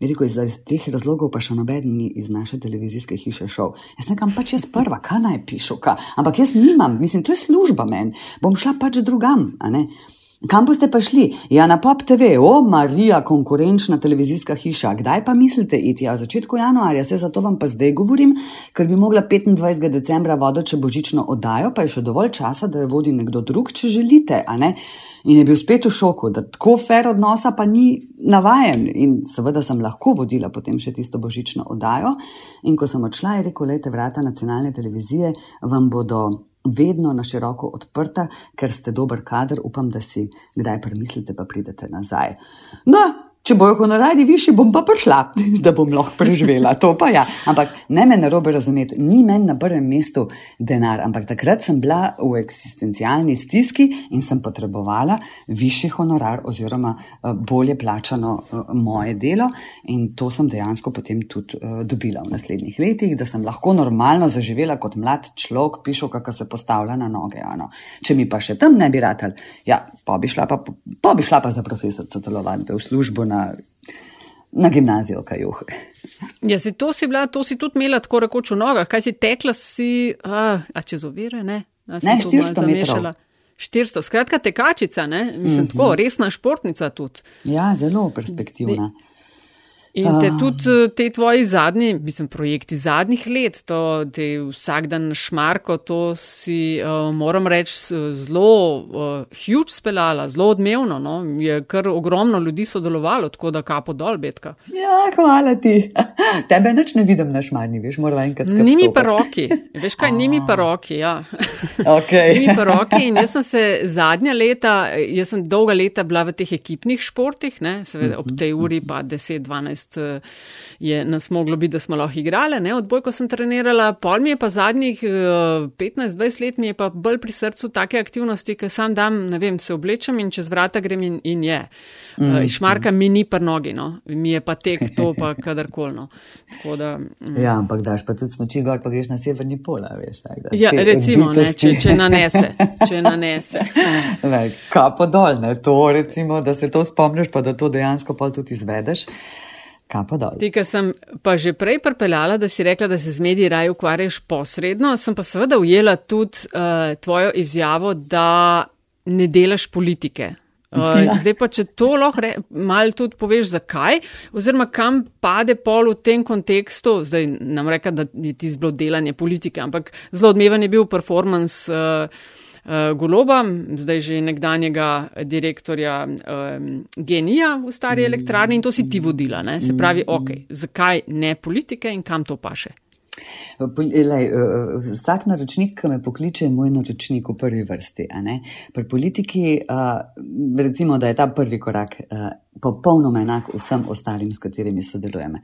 Je rekel, iz teh razlogov pa še noben ni iz naše televizijske hiše šel. Jaz nekam pač jaz prva, kaj naj kaj? ampak jaz nimam, mislim, to je služba meni, bom šla pač drugam. Kam boste pa šli? Ja, na Pop TV, o, Marija, konkurenčna televizijska hiša. Kdaj pa mislite iti? Ja, v začetku januarja, se zato vam pa zdaj govorim, ker bi mogla 25. decembra voditi še božično oddajo, pa je še dovolj časa, da jo vodi nekdo drug, če želite? In je bil spet v šoku, da tako fer odnosa pa ni navajen. In seveda sem lahko vodila potem še tisto božično oddajo. In ko sem odšla, je rekel, lejte vrata nacionalne televizije, vam bodo vedno na široko odprta, ker ste dober kader, upam, da si kdaj premislite, pa pridete nazaj. No, Če bojo honorari višji, bom pa prišla, da bom lahko preživela. To pa ja. Ampak ne me na robe razumeti, ni meni na prvem mestu denar, ampak takrat sem bila v eksistencialni stiski in sem potrebovala višji honorar oziroma eh, bolje plačano eh, moje delo in to sem dejansko potem tudi eh, dobila v naslednjih letih, da sem lahko normalno zaživela kot mlad človek, pišo, kako se postavlja na noge. Ano. Če mi pa še tam ne bi ratal, ja, pa bi šla pa, pa, bi šla pa za profesorico telovadbe v službo na, na gimnazijo, kaj juh. Ja, si to si bila, to si tudi imela tako rekoč v nogah, kaj si tekla, si, a, a čez ovire, ne? A ne, 400 metrov. 400, skratka tekačica, ne? Mislim, mm -hmm. tako, resna športnica tudi. Ja, zelo perspektivna. De, In te uh. tudi eh, te tvoji zadnji, mislim, projekti zadnjih let, to te vsak dan šmarko, to si, uh, moram reči, zelo uh, huge speljala, zelo odmevno. No? Je kar ogromno ljudi sodelovalo, tako da kapo dol, betka. Ja, hvala ti. Tebe neč ne vidim na šmarni, veš, moram enkrat skrbeti. Nimi pa roki, veš kaj, nimi pa roki, ja. Okay. nimi pa roki in jaz sem se zadnja leta, jaz sem dolga leta bila v teh ekipnih športih, ne, seveda ob tej uri pa 10-12 Eh, je nas moglo biti, da smo lahko igrali. Ne? Odbojko sem trenirala, pol mi je pa zadnjih 15-20 eh, let mi je pa bolj pri srcu take aktivnosti, ker sam dam, ne vem, se oblečem in čez vrata grem in, in je. Mm, Šmarka mm. mi ni pa nogi, no? mi je pa tek to pa kadarkoli. No? Mm. Ja, ampak daš pa tudi smoči gor, pa greš na severni pola, veš. Tak, da, ja, recimo, ne, če, če nanese. Če nanese. Kapo dol, ne, to recimo, da se to spomniš, pa da to dejansko pa tudi izvedeš. Ti, ki sem pa že prej pripeljala, da si rekla, da se z mediji raje ukvarjaš posredno, sem pa seveda ujela tudi uh, tvojo izjavo, da ne delaš politike. Uh, ja. Zdaj pa, če to lahko malo tudi poveš, zakaj, oziroma kam pade pol v tem kontekstu, zdaj nam reka, da je ti zelo delanje politike, ampak zelo odmeven je bil performance. Uh, Goloba, zdaj že nekdanjega direktorja um, genija v stari elektrarni in to si ti vodila. Ne? Se pravi, ok, zakaj ne politike in kam to paše? Lej, vsak naročnik, ki me pokliče, je moj naročnik v prvi vrsti. Pri politiki, recimo, da je ta prvi korak popolnoma enak vsem ostalim, s katerimi sodelujemo.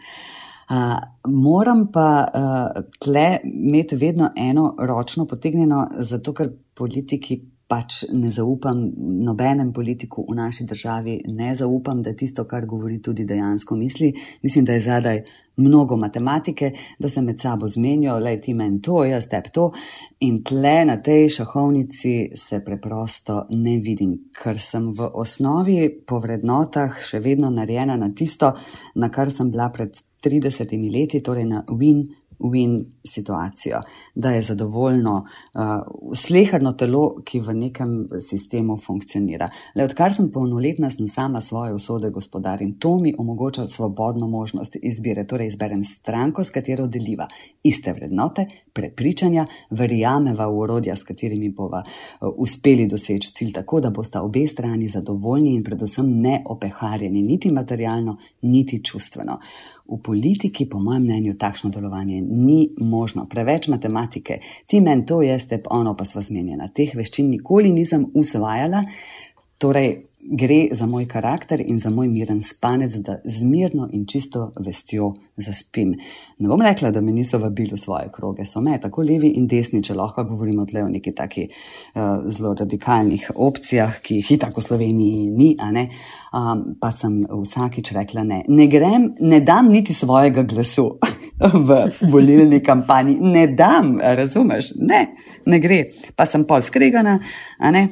Uh, moram pa uh, tle imeti vedno eno ročno potegnjeno, zato ker politiki pač ne zaupam nobenem politiku v naši državi, ne zaupam, da tisto, kar govori, tudi dejansko misli. Mislim, da je zadaj mnogo matematike, da se med sabo zmenijo, le ti meni to, jaz tep to. In tle na tej šahovnici se preprosto ne vidim, ker sem v osnovi po vrednotah še vedno narejena na tisto, na kar sem bila pred 30 leti, torej na win-win situacijo, da je zadovoljno uh, slehrno telo, ki v nekem sistemu funkcionira. Le odkar sem polnoletna, sem sama svoje usode gospodar in to mi omogoča svobodno možnost izbire. Torej, izberem stranko, s katero deliva iste vrednote, prepričanja, verjameva v urodja, s katerimi bova uh, uspeli doseči cilj, tako da bosta obe strani zadovoljni in predvsem ne opeharjeni, niti materialno, niti čustveno. V politiki, po mojem mnenju, takšno delovanje ni možno. Preveč matematike, ti meni to, jaz te ono pa sva zmenjena. Teh veščin nikoli nisem usvajala. Torej, gre za moj karakter in za moj miren spanec, da z mirno in čisto vestjo zaspim. Ne bom rekla, da me niso vabili v svoje kroge, so me tako levi in desni, če lahko govorimo tle o neki taki uh, zelo radikalnih opcijah, ki jih tako v Sloveniji ni, um, pa sem vsakič rekla ne. Ne grem, ne dam niti svojega glasu v volilni kampanji, ne dam, razumeš? Ne, ne gre. Pa sem pol skregana, ne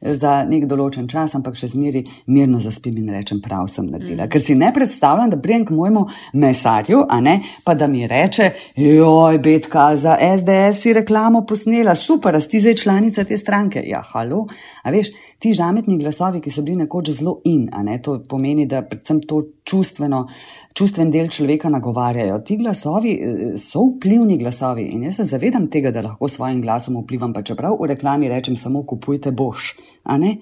za nek določen čas, ampak še zmeri mirno zaspim in rečem, prav sem naredila. Mm. Ker si ne predstavljam, da prijem k mojemu mesarju, ne pa da mi reče, joj, betka za SDS si reklamo posnela, super, a si zdaj članica te stranke. Ja, halo, a veš, ti žametni glasovi, ki so bili nekoč zelo in, a ne to pomeni, da predvsem to čustveno, čustven del človeka nagovarjajo. Ti glasovi eh, so vplivni glasovi in jaz se zavedam tega, da lahko svojim glasom vplivam, pa čeprav v reklami rečem samo kupujte boš, a ne.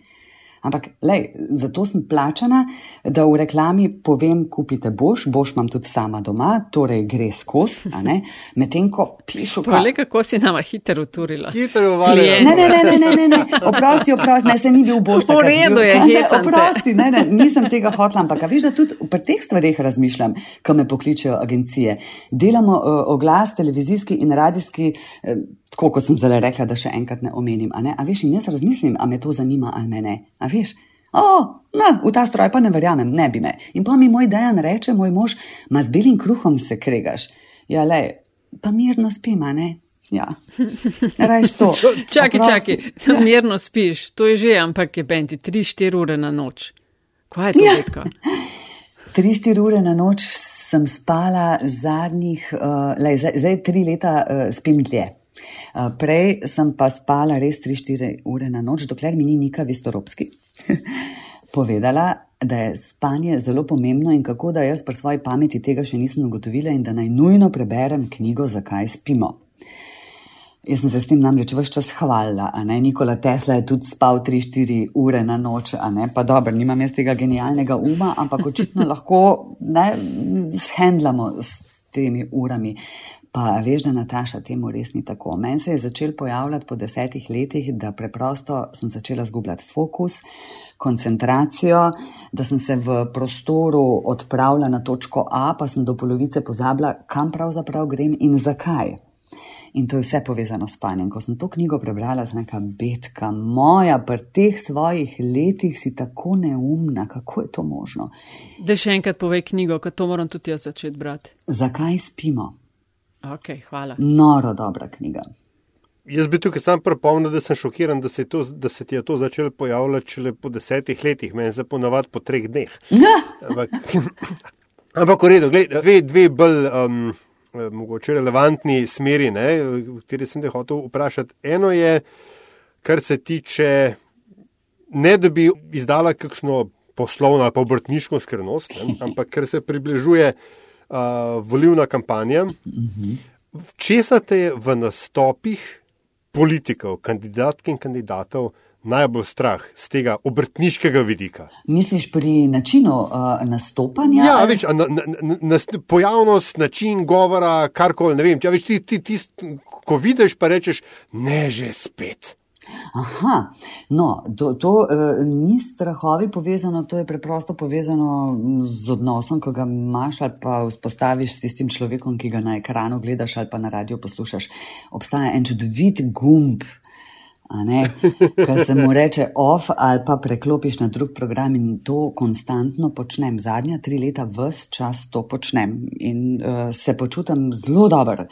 Ampak, lej, zato sem plačana, da v reklami povem, kupite boš, boš imam tudi sama doma, torej gre skozi, medtem ko pišu. Pa le kako si nama hitro uturila. Hitro uvali. Ne, ne, ne, ne, ne, ne, ne, oprosti, oprosti, ne, se ni bil boš. V redu je, hecam oprosti, ne, ne, nisem tega hotla, ampak veš, da tudi pri teh stvarih razmišljam, ko me pokličejo agencije. Delamo uh, oglas televizijski in radijski. Uh, tako kot sem zdaj rekla, da še enkrat ne omenim. A, ne? a veš, in jaz razmislim, a me to zanima ali me ne. A veš, o, no, v ta stroj pa ne verjamem, ne bi me. In pa mi moj dejan reče, moj mož, ma z belim kruhom se kregaš. Ja, le, pa mirno spim, a ne. Ja, rečeš to. čakaj, čakaj, ja. mirno spiš, to je že, ampak je benti 3-4 ure na noč. Kaj je to, Betka? Ja. 3-4 ure na noč sem spala zadnjih, uh, lej, zdaj, zdaj tri leta uh, spim dlje. Eh, prej sem pa spala res 3-4 ure na noč, dokler mi ni Nika Vistoropski povedala, da je spanje zelo pomembno in kako da jaz pri svoji pameti tega še nisem ugotovila in da naj nujno preberem knjigo, zakaj spimo. Jaz sem se s tem namreč vse čas hvalila, a ne Nikola Tesla je tudi spal 3-4 ure na noč, a ne pa dobro, nimam jaz tega genialnega uma, ampak očitno lahko ne shendlamo s temi urami. Pa veš, da Nataša temu res ni tako. Meni se je začel pojavljati po desetih letih, da preprosto sem začela zgubljati fokus, koncentracijo, da sem se v prostoru odpravila na točko A, pa sem do polovice pozabila, kam pravzaprav grem in zakaj. In to je vse povezano s spanjem. Ko sem to knjigo prebrala, sem rekla, betka moja, pri teh svojih letih si tako neumna, kako je to možno. Da še enkrat povej knjigo, ker to moram tudi jaz začeti brati. Zakaj spimo? Okay, hvala. Noro dobra knjiga. Jaz bi tukaj sam pripomnil, da sem šokiran, da se, to, da se ti je to začelo pojavljati šele po desetih letih, meni se ponovadi po treh dneh. Ampak, ampak v redu, gled, dve, dve bolj um, mogoče relevantni smeri, ne, v kateri sem te hotel vprašati. Eno je, kar se tiče, ne da bi izdala kakšno poslovno ali pa obrtniško skrivnost, ampak kar se približuje uh, volivna kampanja. Česa te v nastopih politikov, kandidatk in kandidatov najbolj strah z tega obrtniškega vidika? Misliš pri načinu uh, nastopanja? Ja, več, na, na, na, pojavnost, način govora, karkoli. Ja, ti, ti, ti, ko vidiš, pa rečeš, ne že spet. Aha, no, to, to uh, ni strahovi povezano, to je preprosto povezano z odnosom, ko ga imaš ali pa vzpostaviš s tistim človekom, ki ga na ekranu gledaš ali pa na radio poslušaš. Obstaja en čudovit gumb, ki se mu reče off ali pa preklopiš na drug program in to konstantno počnem. Zadnja tri leta vse čas to počnem in uh, se počutim zelo dobro.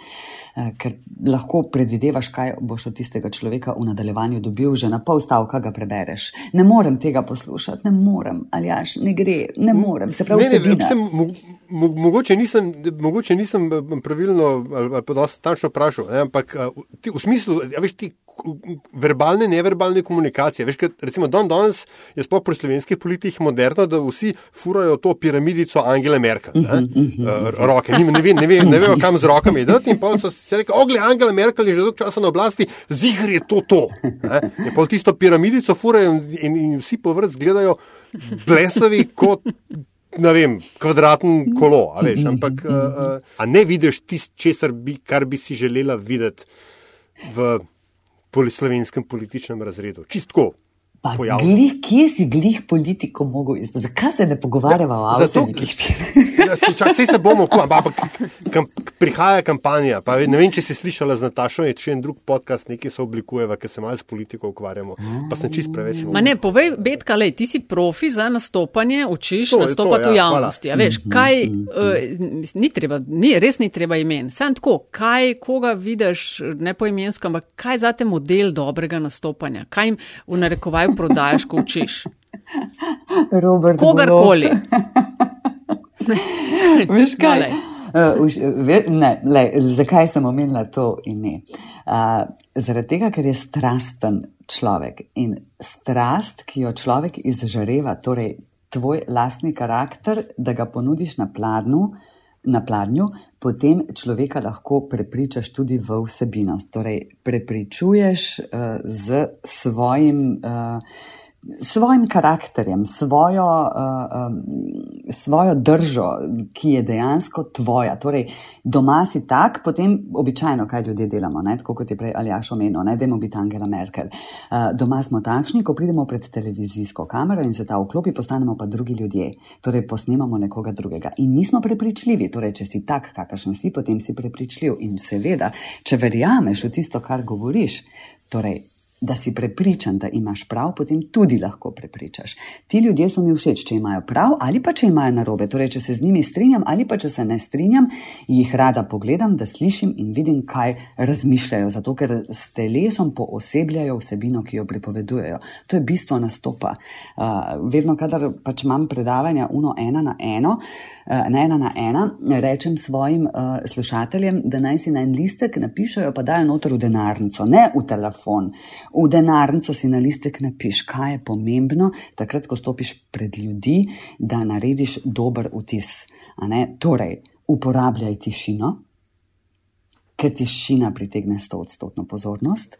Eh, ker lahko predvidevaš, kaj boš od tistega človeka v nadaljevanju dobil, že na pol stavka ga prebereš. Ne morem tega poslušati, ne morem, ali jaš, ne gre, ne morem. Se pravi, ne, ne, sem, mo, mo, mogoče, nisem, mogoče nisem eh, pravilno ali, ali pa dosta tačno vprašal, ne, ampak ti, v smislu, ja, veš ti verbalne, neverbalne komunikacije. Veš, kad, recimo, don danes je sploh pri slovenskih politikih moderno, da vsi furajo to piramidico Angele Merkel. Ne? Uh -huh. uh, roke, ne, ne, ve, ne, ve, ne vejo, kam z rokami ideti. In pa so si rekli, ogle, Angela Merkel je že dolgo časa na oblasti, zigr je to to. Ne? In pa tisto piramidico furajo in, in, in vsi po vrst gledajo blesavi kot. Ne vem, kvadraten kolo, a, veš, ampak uh, uh, a ne vidiš tisto, bi, kar bi si želela videti v slovenskem političnem razredu. Čistko. Glih, kje si glih politiko mogel izpostaviti? Zakaj se ne pogovarjamo o avtomobilih? Vse se bomo, ampak kam, prihaja kampanja. Pa, ne vem, če si slišala z Natašo, je še en drug podcast, nekaj se oblikuje, ker se malo s politiko ukvarjamo. Pa sem čist preveč. Ma ne, povej, Betka, lej, ti si profi za nastopanje, učiš to, nastopati to, ja, v javnosti. Ja, veš, kaj, uh, ni treba, ni, res ni treba imen. Sam tako, kaj, koga vidiš, ne po imensko, ampak kaj za te model dobrega nastopanja? Kaj jim v narekovaju prodajaš, ko učiš? Robert. Kogarkoli. Veš kaj? Uh, ne, le, zakaj sem omenila to ime? Uh, zaradi tega, ker je strasten človek in strast, ki jo človek izžareva, torej tvoj lastni karakter, da ga ponudiš na pladnju, na pladnju, potem človeka lahko prepričaš tudi v vsebinost. Torej, prepričuješ uh, z svojim. Uh, svojim karakterjem, svojo, uh, um, svojo držo, ki je dejansko tvoja. Torej, doma si tak, potem običajno, kaj ljudje delamo, ne? tako kot je prej Aljaš omenil, ne dajmo biti Angela Merkel. Uh, doma smo takšni, ko pridemo pred televizijsko kamero in se ta vklopi, postanemo pa drugi ljudje. Torej, posnemamo nekoga drugega. In nismo prepričljivi. Torej, če si tak, kakršen si, potem si prepričljiv. In seveda, če verjameš v tisto, kar govoriš, torej, da si prepričan, da imaš prav, potem tudi lahko prepričaš. Ti ljudje so mi všeč, če imajo prav ali pa če imajo narobe. Torej, če se z njimi strinjam ali pa če se ne strinjam, jih rada pogledam, da slišim in vidim, kaj razmišljajo, zato ker s telesom poosebljajo vsebino, ki jo pripovedujejo. To je bistvo nastopa. Uh, vedno, kadar pač imam predavanja uno ena na eno, uh, na ena na ena, rečem svojim uh, slušateljem, da naj si na en listek napišajo, pa dajo noter v denarnico, ne v telefon v denarnico si na listek napiš, kaj je pomembno, takrat, ko stopiš pred ljudi, da narediš dober vtis. Torej, uporabljaj tišino, ker tišina pritegne sto odstotno pozornost,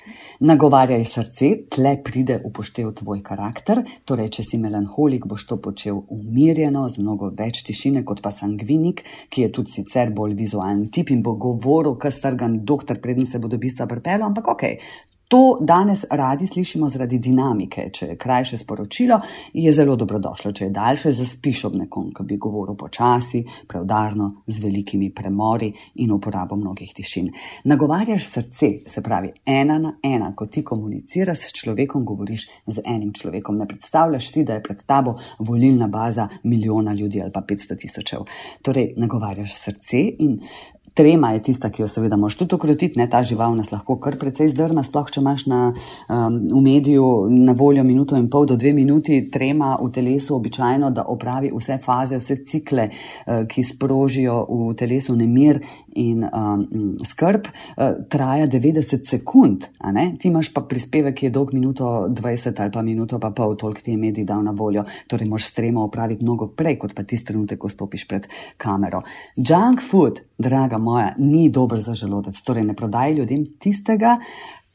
nagovarjaj srce, tle pride upoštev tvoj karakter. Torej, če si melanholik, boš to počel umirjeno, z mnogo več tišine kot pa sangvinik, ki je tudi sicer bolj vizualen tip in bo govoril, kar strgan doktor, predn se bo do bistva prepelo, ampak ok, To danes radi slišimo zaradi dinamike. Če je krajše sporočilo, je zelo dobrodošlo. Če je daljše, zaspiš ob nekom, ki bi govoril počasi, preudarno, z velikimi premori in uporabo mnogih tišin. Nagovarjaš srce, se pravi, ena na ena, ko ti komuniciraš s človekom, govoriš z enim človekom. Ne predstavljaš si, da je pred tabo volilna baza milijona ljudi ali pa 500 tisočev. Torej, nagovarjaš srce in Trema je tista, ki jo seveda moš tudi ukrotiti, ne ta žival nas lahko kar precej zdrma, sploh če imaš na, um, v mediju na voljo minuto in pol do dve minuti. Trema v telesu običajno, da opravi vse faze, vse cikle, uh, ki sprožijo v telesu nemir in um, skrb, uh, traja 90 sekund. Ti imaš pa prispevek, ki je dolg minuto 20 ali pa minuto pa pol, toliko ti je medij dal na voljo. Torej, moš stremo opraviti mnogo prej, kot pa tisti trenutek, ko stopiš pred kamero. Junk food, draga moja, ni dober za želodec. Torej, ne prodaj ljudem tistega,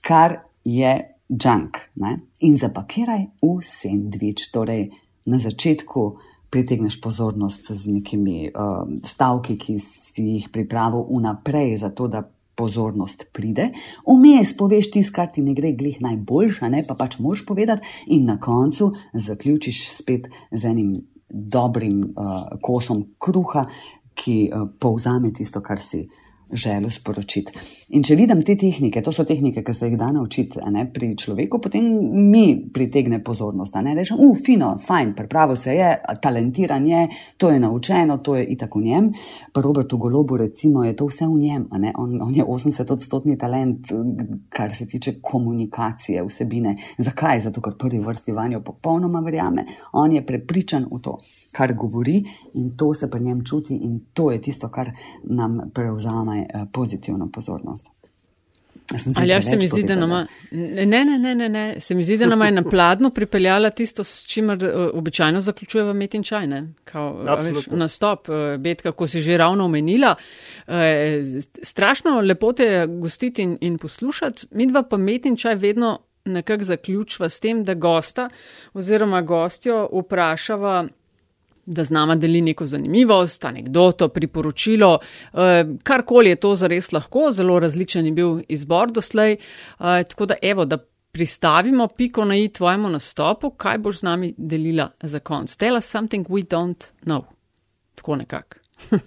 kar je junk. Ne? In zapakiraj v sendvič. Torej, na začetku pritegneš pozornost z nekimi uh, stavki, ki si jih pripravil vnaprej, zato da pozornost pride. Vmes poveš tisto, kar ti ne gre, glih najboljša, ne? pa pač moš povedati, in na koncu zaključiš spet z enim. Dobrim uh, kosom kruha, ki uh, povzame tisto, kar si uh, želel sporočiti. In če vidim te tehnike, to so tehnike, ki se jih da naučiti ne, pri človeku, potem mi pritegne pozornost. Ne rečem, uf, fino, fajn, pripravo se je, talentiran je, to je naučeno, to je itak v njem. Pa Robertu Golobu, recimo, je to vse v njem. On, on je 80-odstotni talent, kar se tiče komunikacije, vsebine. Zakaj? Zato, ker prvi vrsti vanjo popolnoma verjame. On je prepričan v to, kar govori in to se pri njem čuti in to je tisto, kar nam prevzame uh, pozitivno pozornost. Ali ja, se mi zdi, da nama, ne, ne, ne, ne, ne, se mi zdi, da nama je na pladno pripeljala tisto, s čimer uh, običajno zaključujeva met in čaj, ne, kao, veš, nastop, uh, betka, ko si že ravno omenila. Strašno lepo te gostiti in, in poslušati, mi dva pa met in čaj vedno nekako zaključva s tem, da gosta oziroma gostjo vprašava, da z nama deli neko zanimivost, anegdoto, priporočilo, eh, karkoli je to zares lahko, zelo različen je bil izbor doslej. Eh, tako da, evo, da pristavimo piko na i tvojemu nastopu, kaj boš z nami delila za konc. Tell us something we don't know. Tako nekako. Uh,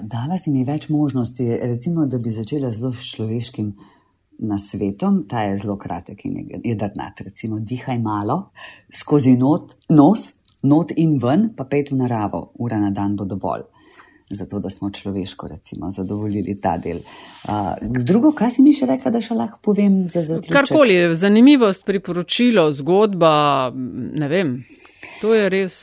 dala si mi več možnosti, recimo, da bi začela zelo s človeškim nasvetom, ta je zelo kratek in jedrnat. Recimo, dihaj malo skozi not, nos, not in ven, pa pet v naravo, ura na dan bo dovolj. Zato, da smo človeško, recimo, zadovoljili ta del. Uh, drugo, kaj si mi še rekla, da še lahko povem za zaključek? Karkoli, zanimivost, priporočilo, zgodba, ne vem. To je res.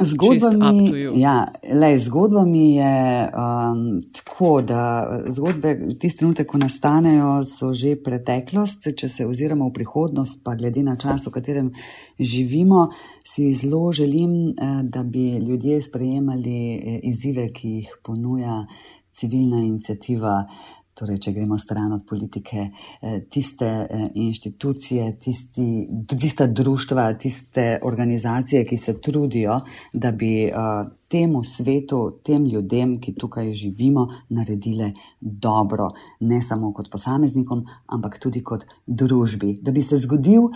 Zgodbami, ja, lej, zgodbami je um, tako, da zgodbe, tisti trenutek, ko nastanejo, so že preteklost. Če se oziramo v prihodnost, pa glede na čas, v katerem živimo, si zelo želim, eh, da bi ljudje sprejemali eh, izzive, ki jih ponuja civilna inicijativa. Torej, če gremo stran od politike, eh, tiste eh, inštitucije, tisti, tiste društva, tiste organizacije, ki se trudijo, da bi eh, temu svetu, tem ljudem, ki tukaj živimo, naredile dobro, ne samo kot posameznikom, ampak tudi kot družbi. Da bi se zgodil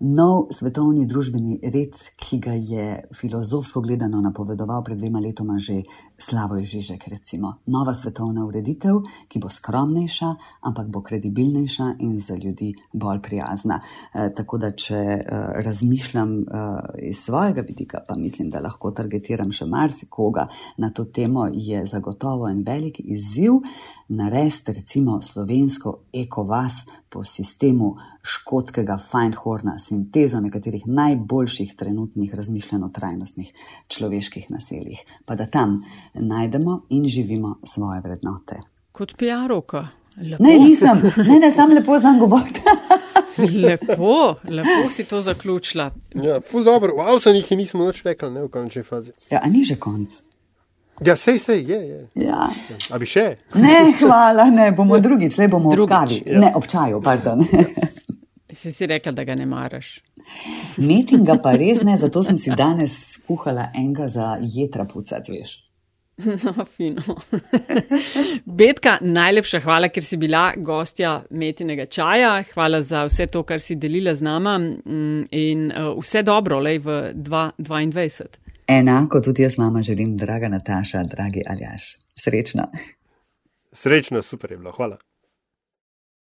nov svetovni družbeni red, ki ga je filozofsko gledano napovedoval pred dvema letoma že Slavoj Žižek. Recimo. Nova svetovna ureditev, ki bo skromnejša, ampak bo kredibilnejša in za ljudi bolj prijazna. E, tako da, če e, razmišljam e, iz svojega vidika, pa mislim, da lahko targetiram še marsikoga na to temo, je zagotovo en velik izziv narediti recimo slovensko ekovas po sistemu škotskega Findhorna, sintezo nekaterih najboljših trenutnih razmišljanj o trajnostnih človeških naseljih. Pa da tam najdemo in živimo svoje vrednote. Kot PR-ovka. Ne, nisem, ne, ne, sam lepo znam govoriti. lepo, lepo si to zaključila. Ja, ful dobro, v Avstraliji nismo več rekli, ne v končni fazi. Ja, a ni že konc. Ja, sej, sej, je, je. Ja. A bi še? Ne, hvala, ne, bomo drugič, le bomo drugič. Ja. Ne, občaju, pardon. Si si rekla, da ga ne maraš. Metim ga pa res ne, zato sem si danes kuhala enega za jetra pucat, veš. No, fino. Betka, najlepša hvala, ker si bila gostja metinega čaja. Hvala za vse to, kar si delila z nama mm, in uh, vse dobro, lej v 2022. Enako tudi jaz, mama, želim, draga Nataša, dragi Aljaš. Srečno. Srečno, super je bilo, hvala.